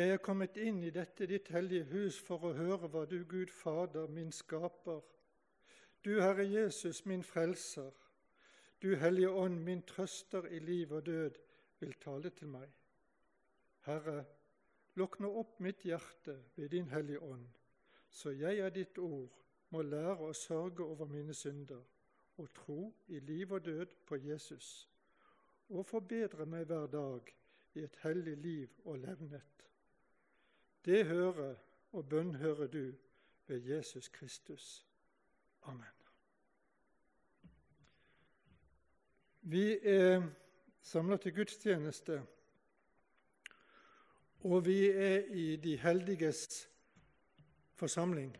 Jeg er kommet inn i dette ditt hellige hus for å høre hva du, Gud Fader, min skaper, du Herre Jesus, min frelser, du Hellige Ånd, min trøster i liv og død, vil tale til meg. Herre, lukk nå opp mitt hjerte ved din Hellige Ånd, så jeg av ditt ord må lære å sørge over mine synder og tro i liv og død på Jesus, og forbedre meg hver dag i et hellig liv og levnet. Det hører og bønnhører du ved Jesus Kristus. Amen. Vi er samla til gudstjeneste, og vi er i de heldiges forsamling.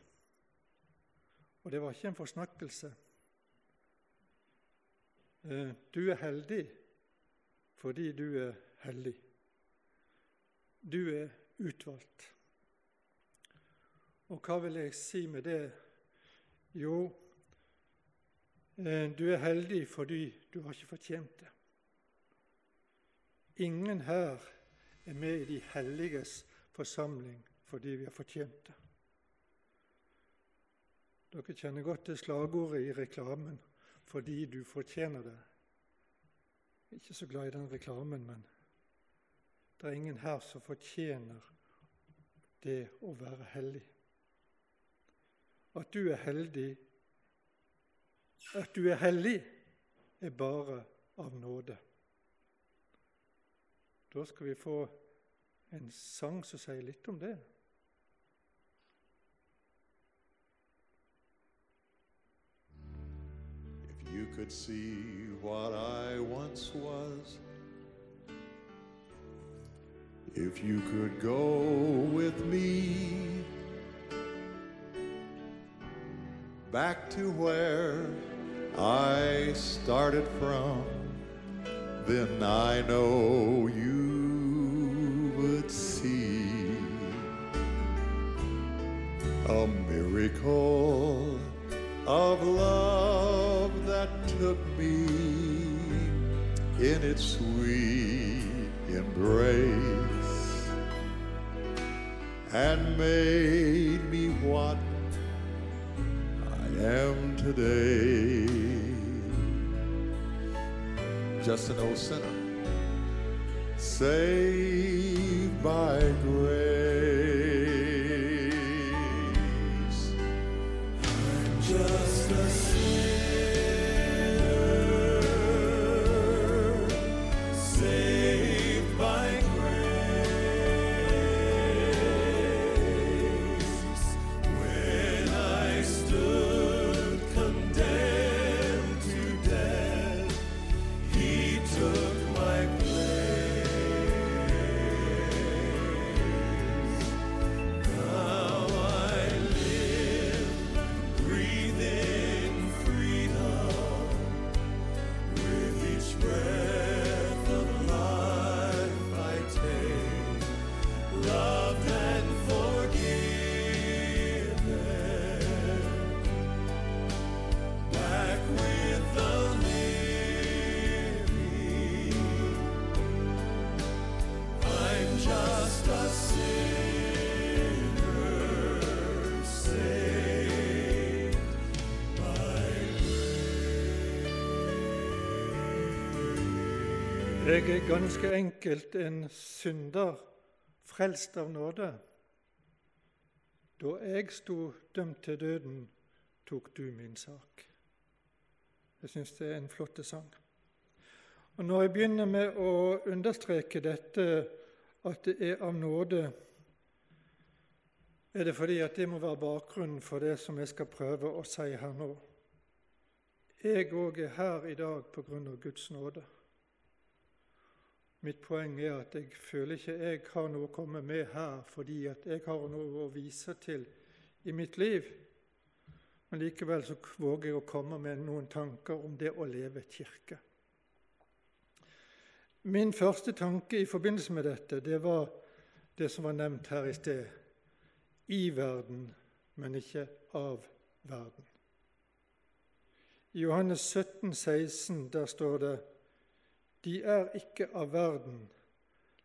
Og det var ikke en forsnakkelse. Eh, du er heldig fordi du er hellig. Du er utvalgt. Og hva vil jeg si med det? Jo, eh, du er heldig fordi du har ikke fortjent det. Ingen her er med i de helliges forsamling fordi vi har fortjent det. Dere kjenner godt til slagordet i reklamen 'fordi du fortjener det'. Ikke så glad i den reklamen, men det er ingen her som fortjener det å være hellig. At du er heldig, at du er hellig, er bare av nåde. Da skal vi få en sang som sier litt om det. If you could see what I once was, if you could go with me back to where I started from, then I know you would see a miracle of love that took me in its sweet and made me what I am today. Just an old sinner saved by grace. Jeg er ganske enkelt en synder, frelst av nåde. Da jeg sto dømt til døden, tok du min sak. Jeg syns det er en flott sang. Og Når jeg begynner med å understreke dette, at det er av nåde, er det fordi at det må være bakgrunnen for det som jeg skal prøve å si her nå. Jeg òg er her i dag på grunn av Guds nåde. Mitt poeng er at jeg føler ikke jeg har noe å komme med her fordi at jeg har noe å vise til i mitt liv. Men likevel så våger jeg å komme med noen tanker om det å leve kirke. Min første tanke i forbindelse med dette, det var det som var nevnt her i sted. I verden, men ikke av verden. I Johannes 17, 16, der står det de er ikke av verden,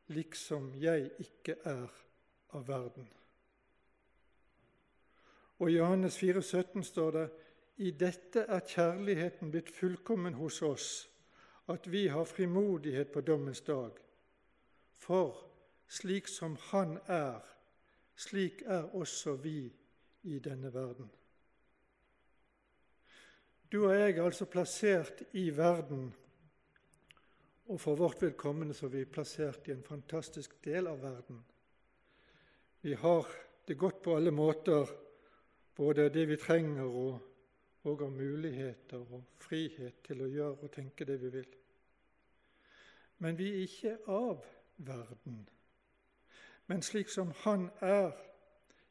liksom jeg ikke er av verden. Og I Johannes 4, 17 står det i dette er kjærligheten blitt fullkommen hos oss, at vi har frimodighet på dommens dag. For slik som Han er, slik er også vi i denne verden. Du og jeg er altså plassert i verden, og for vårt vedkommende så er vi plassert i en fantastisk del av verden. Vi har det godt på alle måter, både det vi trenger og, og av muligheter og frihet til å gjøre og tenke det vi vil. Men vi er ikke av verden. Men slik som Han er,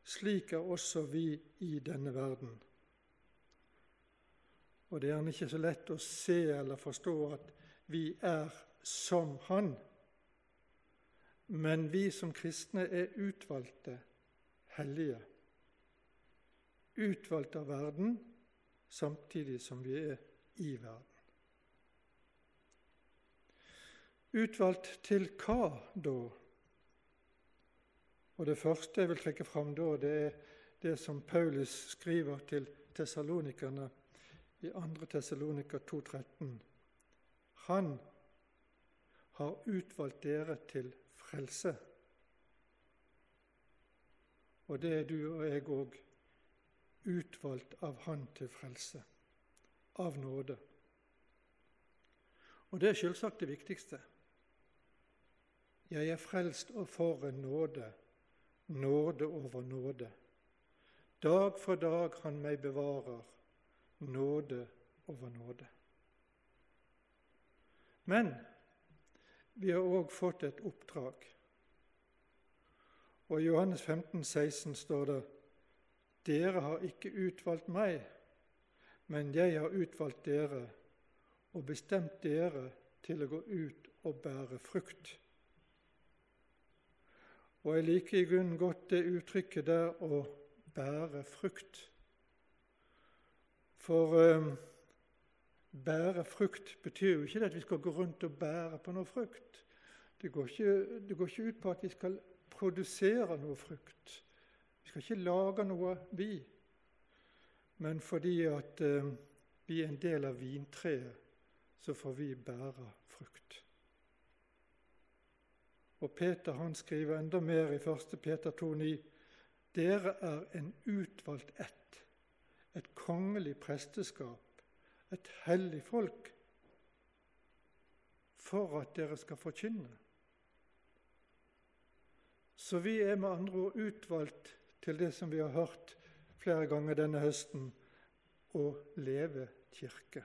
slik er også vi i denne verden. Og det er ikke så lett å se eller forstå at vi er som Han. Men vi som kristne er utvalgte, hellige. Utvalgt av verden samtidig som vi er i verden. Utvalgt til hva da? Og Det første jeg vil trekke fram da, det er det som Paulus skriver til tessalonikerne i 2. Tessalonika 2,13. Han har utvalgt dere til frelse. Og det er du og jeg òg, utvalgt av Han til frelse, av nåde. Og det er selvsagt det viktigste. Jeg er frelst og for en nåde, nåde over nåde. Dag for dag Han meg bevarer, nåde over nåde. Men vi har òg fått et oppdrag. Og I Johannes 15, 16 står det dere har ikke utvalgt meg, men jeg har utvalgt dere og bestemt dere til å gå ut og bære frukt. Og jeg liker i grunnen godt det uttrykket der å bære frukt. For eh, bære frukt betyr jo ikke at vi skal gå rundt og bære på noe frukt. Det går, ikke, det går ikke ut på at vi skal produsere noe frukt. Vi skal ikke lage noe, vi. Men fordi at eh, vi er en del av vintreet, så får vi bære frukt. Og Peter han skriver enda mer i 1. Peter 2,9.: Dere er en utvalgt ett, et kongelig presteskap, et hellig folk, for at dere skal forkynne. Så vi er med andre ord utvalgt til det som vi har hørt flere ganger denne høsten å leve kirke.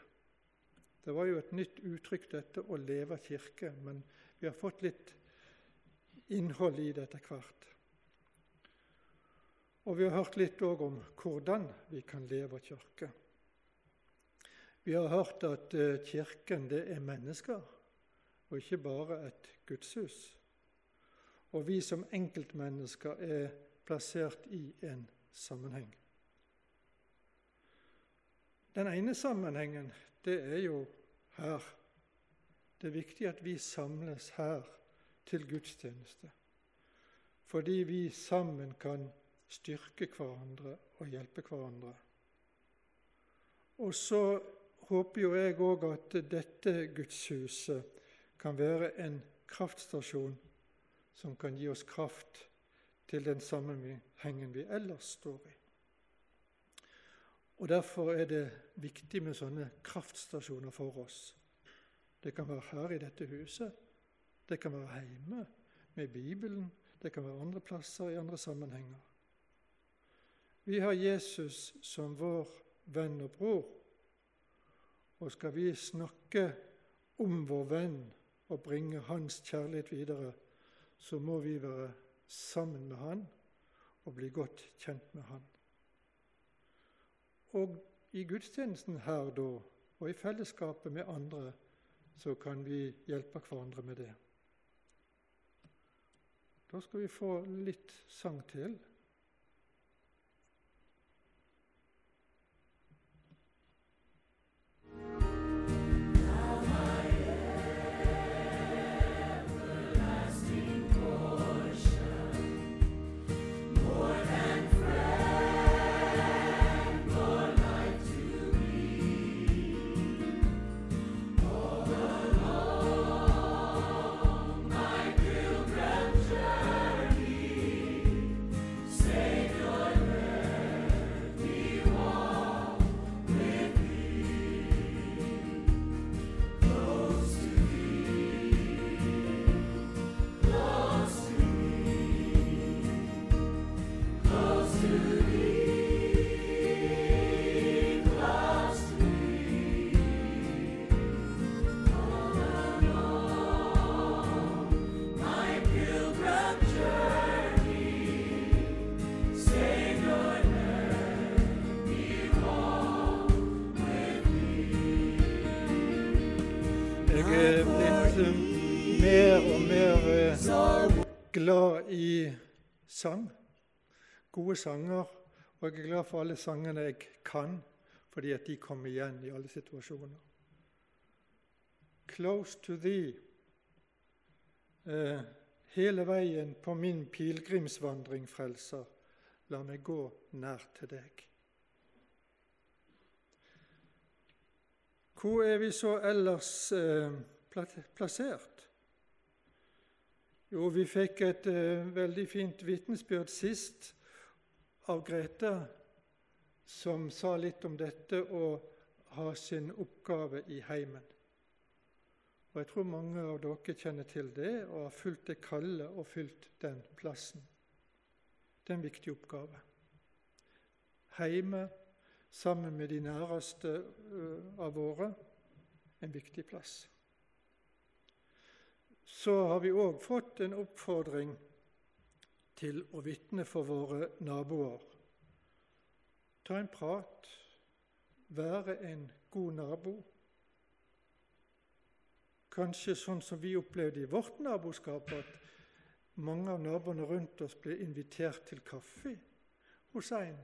Det var jo et nytt uttrykk, dette å leve kirke, men vi har fått litt innhold i det etter hvert. Og vi har hørt litt òg om hvordan vi kan leve kirke. Vi har hørt at eh, Kirken det er mennesker, og ikke bare et gudshus. Og vi som enkeltmennesker er plassert i en sammenheng. Den ene sammenhengen det er jo her. Det er viktig at vi samles her til gudstjeneste. Fordi vi sammen kan styrke hverandre og hjelpe hverandre. Og så håper jo jeg òg at dette gudshuset kan være en kraftstasjon som kan gi oss kraft til den sammenhengen vi ellers står i. Og Derfor er det viktig med sånne kraftstasjoner for oss. Det kan være her i dette huset, det kan være hjemme med Bibelen, det kan være andre plasser i andre sammenhenger. Vi har Jesus som vår venn og bror. Og skal vi snakke om vår venn og bringe hans kjærlighet videre, så må vi være sammen med han og bli godt kjent med han. Og i gudstjenesten her da, og i fellesskapet med andre, så kan vi hjelpe hverandre med det. Da skal vi få litt sang til. Gode sanger. Og jeg er glad for alle sangene jeg kan, fordi at de kommer igjen i alle situasjoner. Close to thee. Eh, hele veien på min pilegrimsvandring, Frelser, la meg gå nær til deg. Hvor er vi så ellers eh, plassert? Jo, vi fikk et eh, veldig fint vitnesbyrd sist av Grete, som sa litt om dette å ha sin oppgave i heimen. Og Jeg tror mange av dere kjenner til det og har fulgt det kallet og fylt den plassen. Det er en viktig oppgave. Heime, sammen med de næreste øh, av våre, en viktig plass. Så har vi òg fått en oppfordring til å vitne for våre naboer. Ta en prat, være en god nabo Kanskje sånn som vi opplevde i vårt naboskap, at mange av naboene rundt oss ble invitert til kaffe hos en.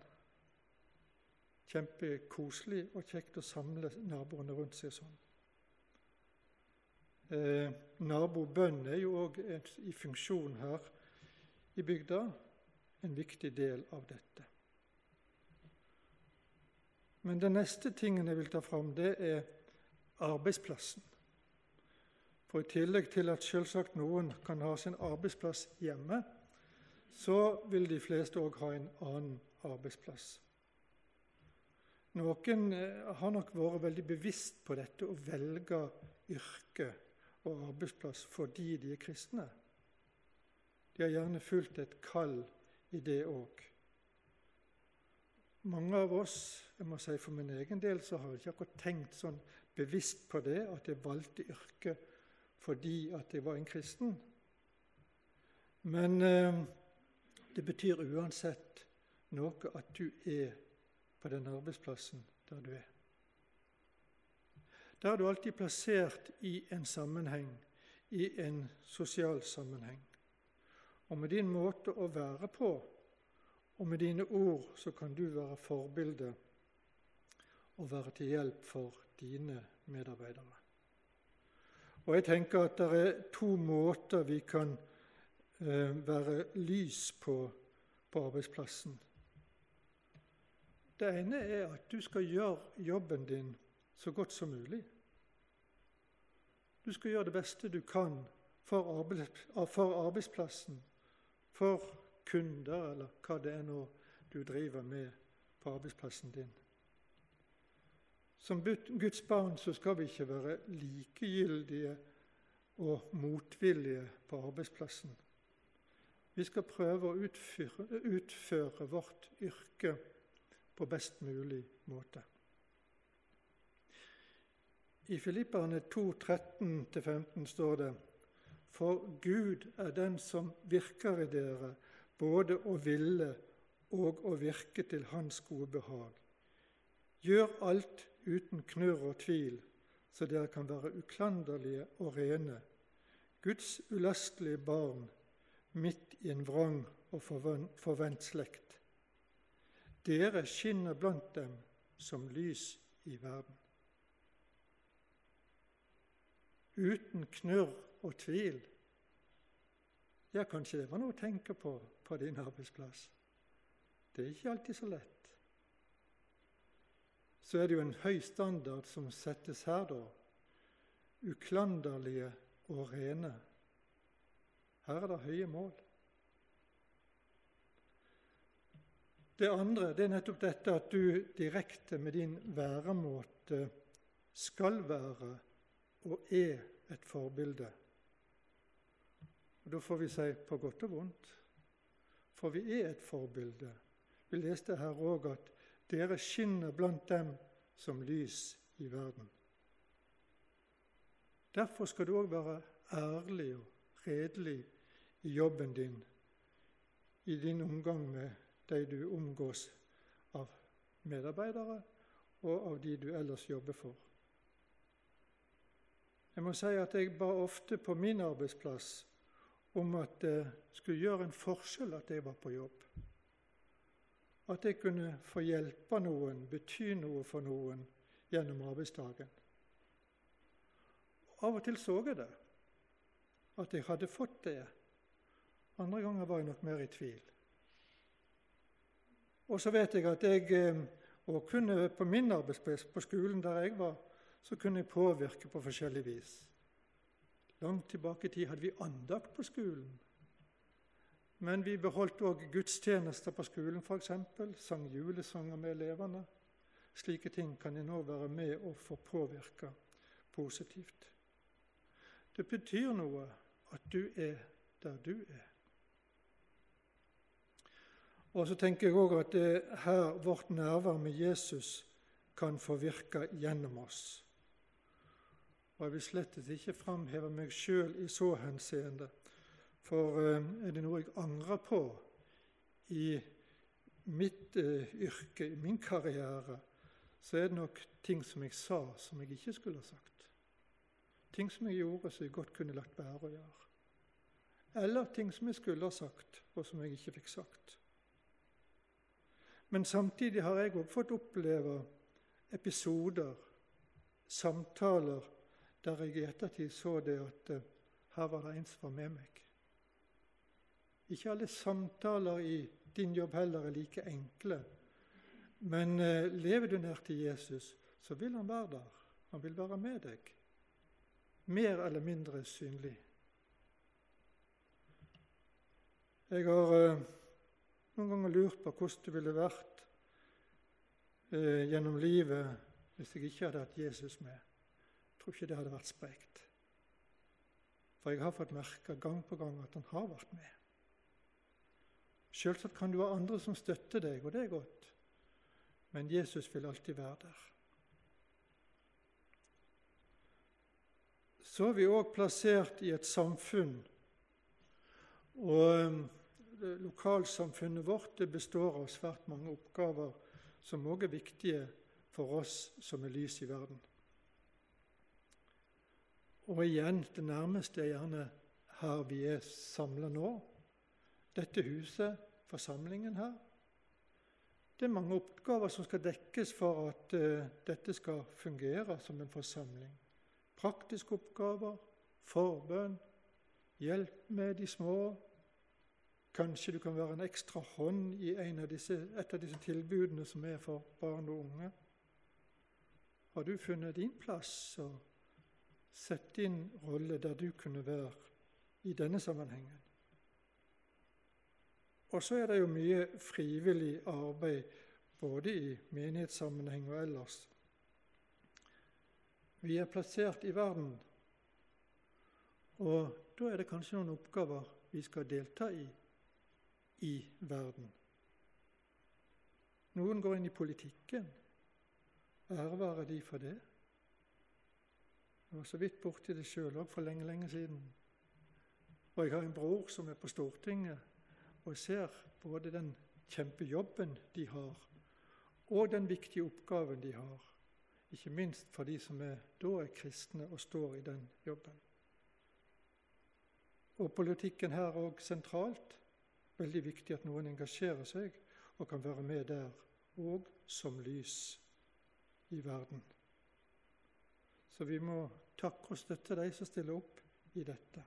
Kjempekoselig og kjekt å samle naboene rundt seg sånn. Eh, Nabobønn er jo òg i funksjon her i bygda, en viktig del av dette. Men den neste tingen jeg vil ta fram, det er arbeidsplassen. For i tillegg til at selvsagt noen kan ha sin arbeidsplass hjemme, så vil de fleste òg ha en annen arbeidsplass. Noen eh, har nok vært veldig bevisst på dette å velge yrke og arbeidsplass fordi de er kristne. De har gjerne fulgt et kall i det òg. Mange av oss, jeg må si for min egen del, så har ikke akkurat tenkt sånn bevisst på det, at jeg valgte yrke fordi at jeg var en kristen. Men eh, det betyr uansett noe at du er på den arbeidsplassen der du er. Der er du alltid plassert i en sammenheng, i en sosial sammenheng. Og med din måte å være på, og med dine ord, så kan du være forbilde og være til hjelp for dine medarbeidere. Og jeg tenker at det er to måter vi kan eh, være lys på på arbeidsplassen. Det ene er at du skal gjøre jobben din så godt som mulig. Du skal gjøre det beste du kan for, arbeids, for arbeidsplassen, for kunder, eller hva det er nå du driver med på arbeidsplassen din. Som Guds barn så skal vi ikke være likegyldige og motvillige på arbeidsplassen. Vi skal prøve å utføre, utføre vårt yrke på best mulig måte. I Filipperne 2, 13-15 står det:" For Gud er den som virker i dere, både å ville og å virke til Hans gode behag. Gjør alt uten knurr og tvil, så dere kan være uklanderlige og rene, Guds ulastelige barn midt i en vrang og forvent slekt. Dere skinner blant dem som lys i verden. Uten knurr og tvil. Ja, kanskje det var noe å tenke på på din arbeidsplass. Det er ikke alltid så lett så er det jo en høy standard som settes her, da. Uklanderlige og rene. Her er det høye mål. Det andre det er nettopp dette at du direkte med din væremåte skal være og er et forbilde. Og Da får vi si på godt og vondt, for vi er et forbilde. Vi leste her òg at dere skinner blant dem som lys i verden. Derfor skal du òg være ærlig og redelig i jobben din, i din omgang med de du omgås av medarbeidere og av de du ellers jobber for. Jeg må si at jeg ba ofte på min arbeidsplass om at det skulle gjøre en forskjell at jeg var på jobb. At jeg kunne få hjelpe noen, bety noe for noen gjennom arbeidsdagen. Av og til så jeg det, at jeg hadde fått det. Andre ganger var jeg nok mer i tvil. Og så vet jeg at jeg eh, og kunne på min arbeidsplass, på skolen der jeg var, så kunne jeg påvirke på forskjellig vis. Langt tilbake i tid hadde vi andakt på skolen. Men vi beholdt òg gudstjenester på skolen, f.eks. Sang julesanger med elevene. Slike ting kan en nå være med og få påvirke positivt. Det betyr noe at du er der du er. Og så tenker jeg òg at det her vårt nærvær med Jesus kan få virke gjennom oss. Og Jeg vil slett ikke framheve meg sjøl i så henseende, for eh, er det noe jeg angrer på i mitt uh, yrke, i min karriere, så er det nok ting som jeg sa som jeg ikke skulle ha sagt. Ting som jeg gjorde som jeg godt kunne lagt være å gjøre. Eller ting som jeg skulle ha sagt, og som jeg ikke fikk sagt. Men samtidig har jeg òg fått oppleve episoder, samtaler, der jeg i ettertid så det at uh, her var det en som var med meg. Ikke alle samtaler i din jobb heller er like enkle. Men uh, lever du nær til Jesus, så vil han være der. Han vil være med deg. Mer eller mindre synlig. Jeg har uh, noen ganger lurt på hvordan det ville vært eh, gjennom livet hvis jeg ikke hadde hatt Jesus med. Tror ikke det hadde vært sprekt. For jeg har fått merke gang på gang at han har vært med. Selvsagt kan du ha andre som støtter deg, og det er godt. Men Jesus vil alltid være der. Så er vi òg plassert i et samfunn. Og lokalsamfunnet vårt består av svært mange oppgaver som òg er viktige for oss som er lys i verden. Og igjen, det nærmeste er gjerne her vi er samla nå. Dette huset, forsamlingen her. Det er mange oppgaver som skal dekkes for at uh, dette skal fungere som en forsamling. Praktiske oppgaver, forbønn, hjelp med de små, Kanskje du kan være en ekstra hånd i av disse, et av disse tilbudene som er for barn og unge. Har du funnet din plass og sett din rolle der du kunne være i denne sammenhengen? Og så er det jo mye frivillig arbeid både i menighetssammenheng og ellers. Vi er plassert i verden, og da er det kanskje noen oppgaver vi skal delta i i verden. Noen går inn i politikken. Ære de for det. Jeg var så vidt borti det sjøl òg for lenge, lenge siden. Og jeg har en bror som er på Stortinget, og jeg ser både den kjempejobben de har, og den viktige oppgaven de har. Ikke minst for de som er, da er kristne og står i den jobben. Og politikken her òg sentralt veldig viktig at noen engasjerer seg og kan være med der og som lys i verden. Så vi må takke og støtte de som stiller opp i dette.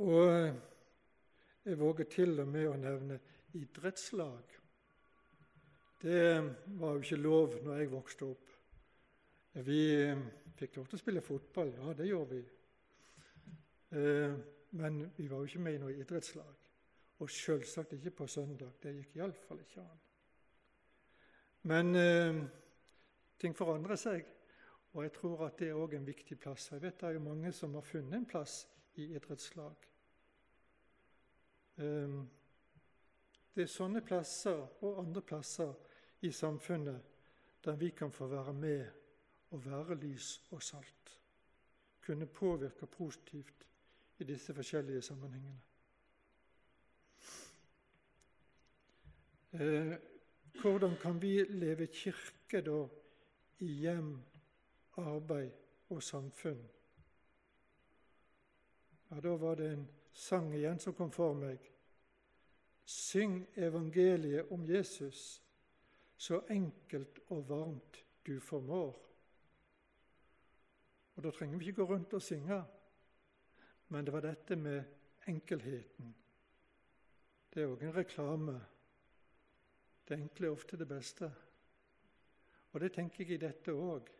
Og jeg våger til og med å nevne idrettslag. Det var jo ikke lov når jeg vokste opp. Vi fikk lov til å spille fotball, ja, det gjorde vi. Eh, men vi var jo ikke med i noe idrettslag. Og selvsagt ikke på søndag. Det gikk iallfall ikke an. Men eh, ting forandrer seg, og jeg tror at det er òg en viktig plass. Jeg vet det er jo mange som har funnet en plass i idrettslag. Eh, det er sånne plasser og andre plasser i samfunnet der vi kan få være med og være lys og salt. Kunne påvirke positivt i disse forskjellige sammenhengene. Eh, hvordan kan vi leve kirke da i hjem arbeid og samfunn. Ja, Da var det en sang igjen som kom for meg. Syng evangeliet om Jesus, så enkelt og varmt du formår. Og Da trenger vi ikke gå rundt og synge, men det var dette med enkelheten. Det er òg en reklame. Det enkle er ofte det beste. Og det tenker jeg i dette òg.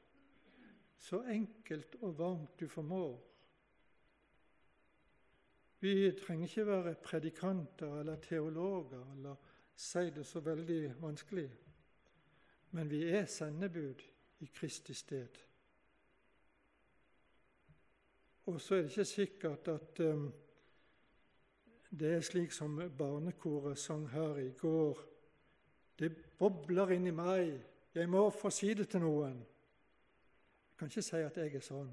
Så enkelt og varmt du formår. Vi trenger ikke være predikanter eller teologer eller si det så veldig vanskelig, men vi er sendebud i Kristi sted. Og så er det ikke sikkert at um, det er slik som barnekoret sang her i går. Det bobler inni meg, jeg må få si det til noen. Jeg kan ikke si at jeg er sånn.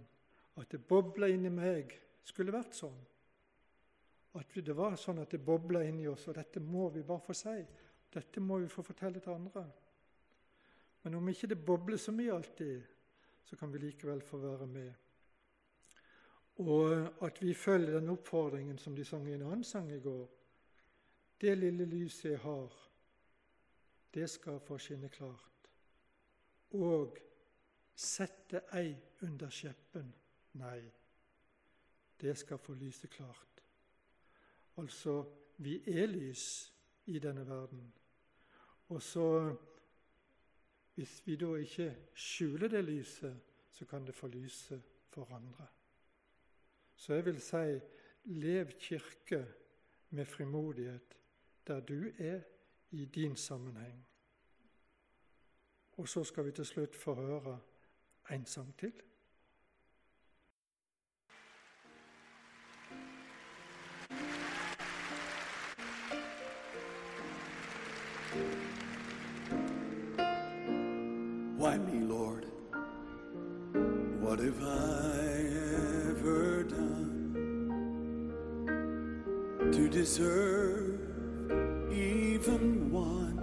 At det bobler inni meg, skulle vært sånn. At det var sånn at det bobla inni oss, og dette må vi bare få si. Dette må vi få fortelle til andre. Men om ikke det bobler så mye alltid, så kan vi likevel få være med. Og at vi følger den oppfordringen som de sang i en annen sang i går. Det lille lyset jeg har, det skal få skinne klart. Og sette ei under skjeppen, nei, det skal få lyse klart. Altså, vi er lys i denne verden. Og så, hvis vi da ikke skjuler det lyset, så kan det få lyse for andre. Så jeg vil si lev kirke med frimodighet der du er i din sammenheng. Og så skal vi til slutt få høre en sang til. Why me, Lord? What have I ever done to deserve even one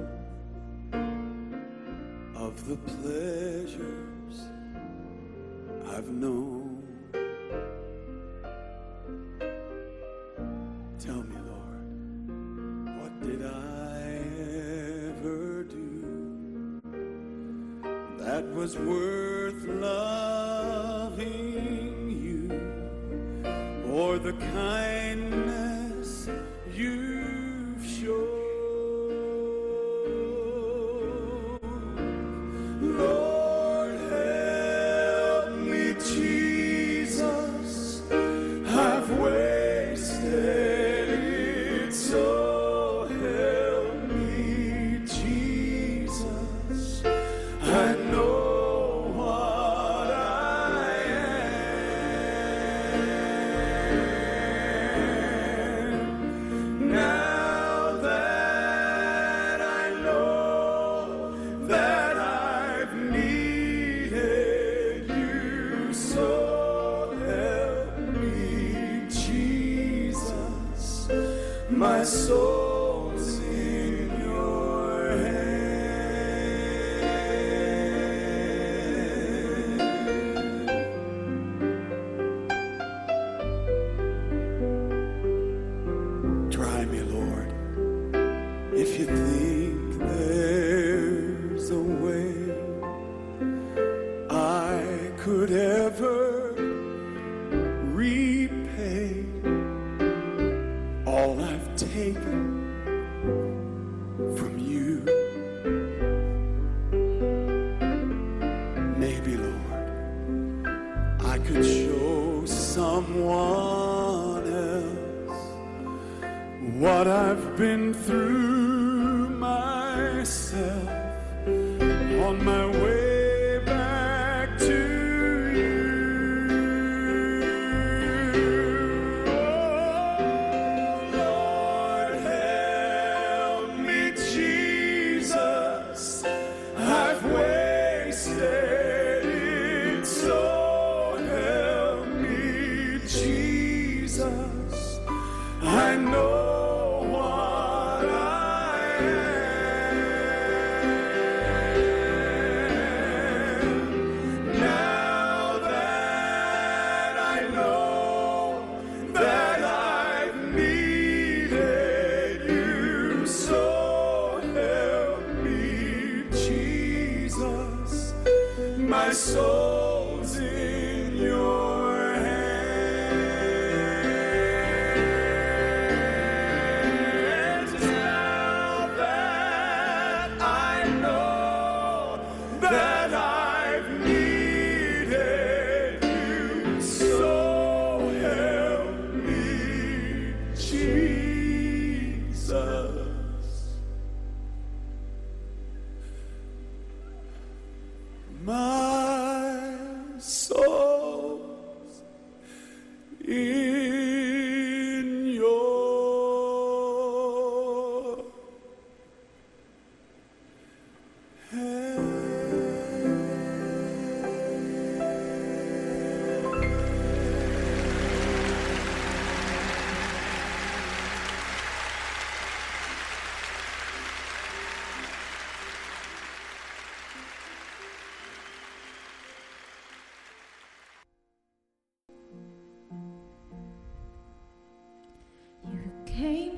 of the pleasures I've known? Tell me, Lord, what did I ever do? that was worth loving you, or the kindness you've my soul.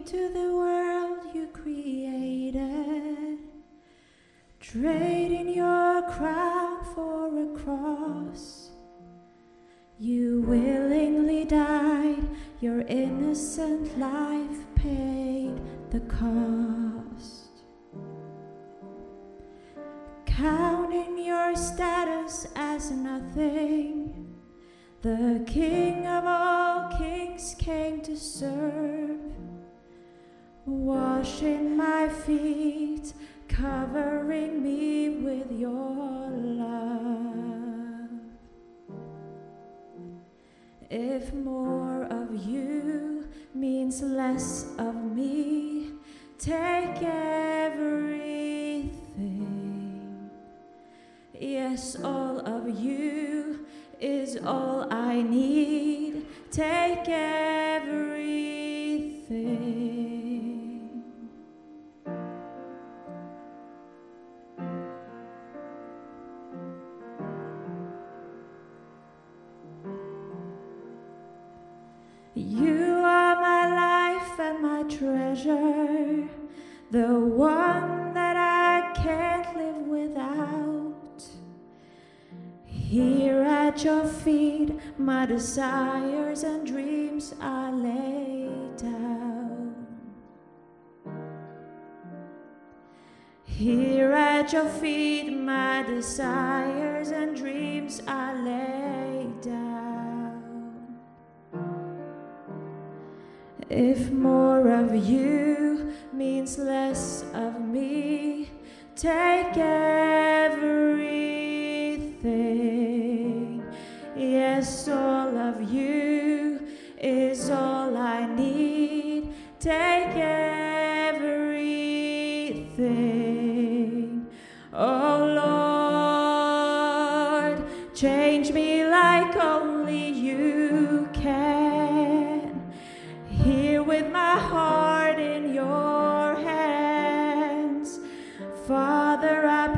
To the world you created, trading your crown for a cross. You willingly died, your innocent life paid the cost. Counting your status as nothing. The King of all kings came to serve, washing my feet, covering me with your love. If more of you means less of me, take everything. Yes, all of you is all I need. Take everything. Treasure, the one that I can't live without. Here at your feet, my desires and dreams are laid down. Here at your feet, my desires and dreams are laid down. If more of you means less of me, take everything. Yes, all of you is all I need. Take everything. Father, I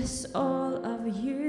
Yes, all of you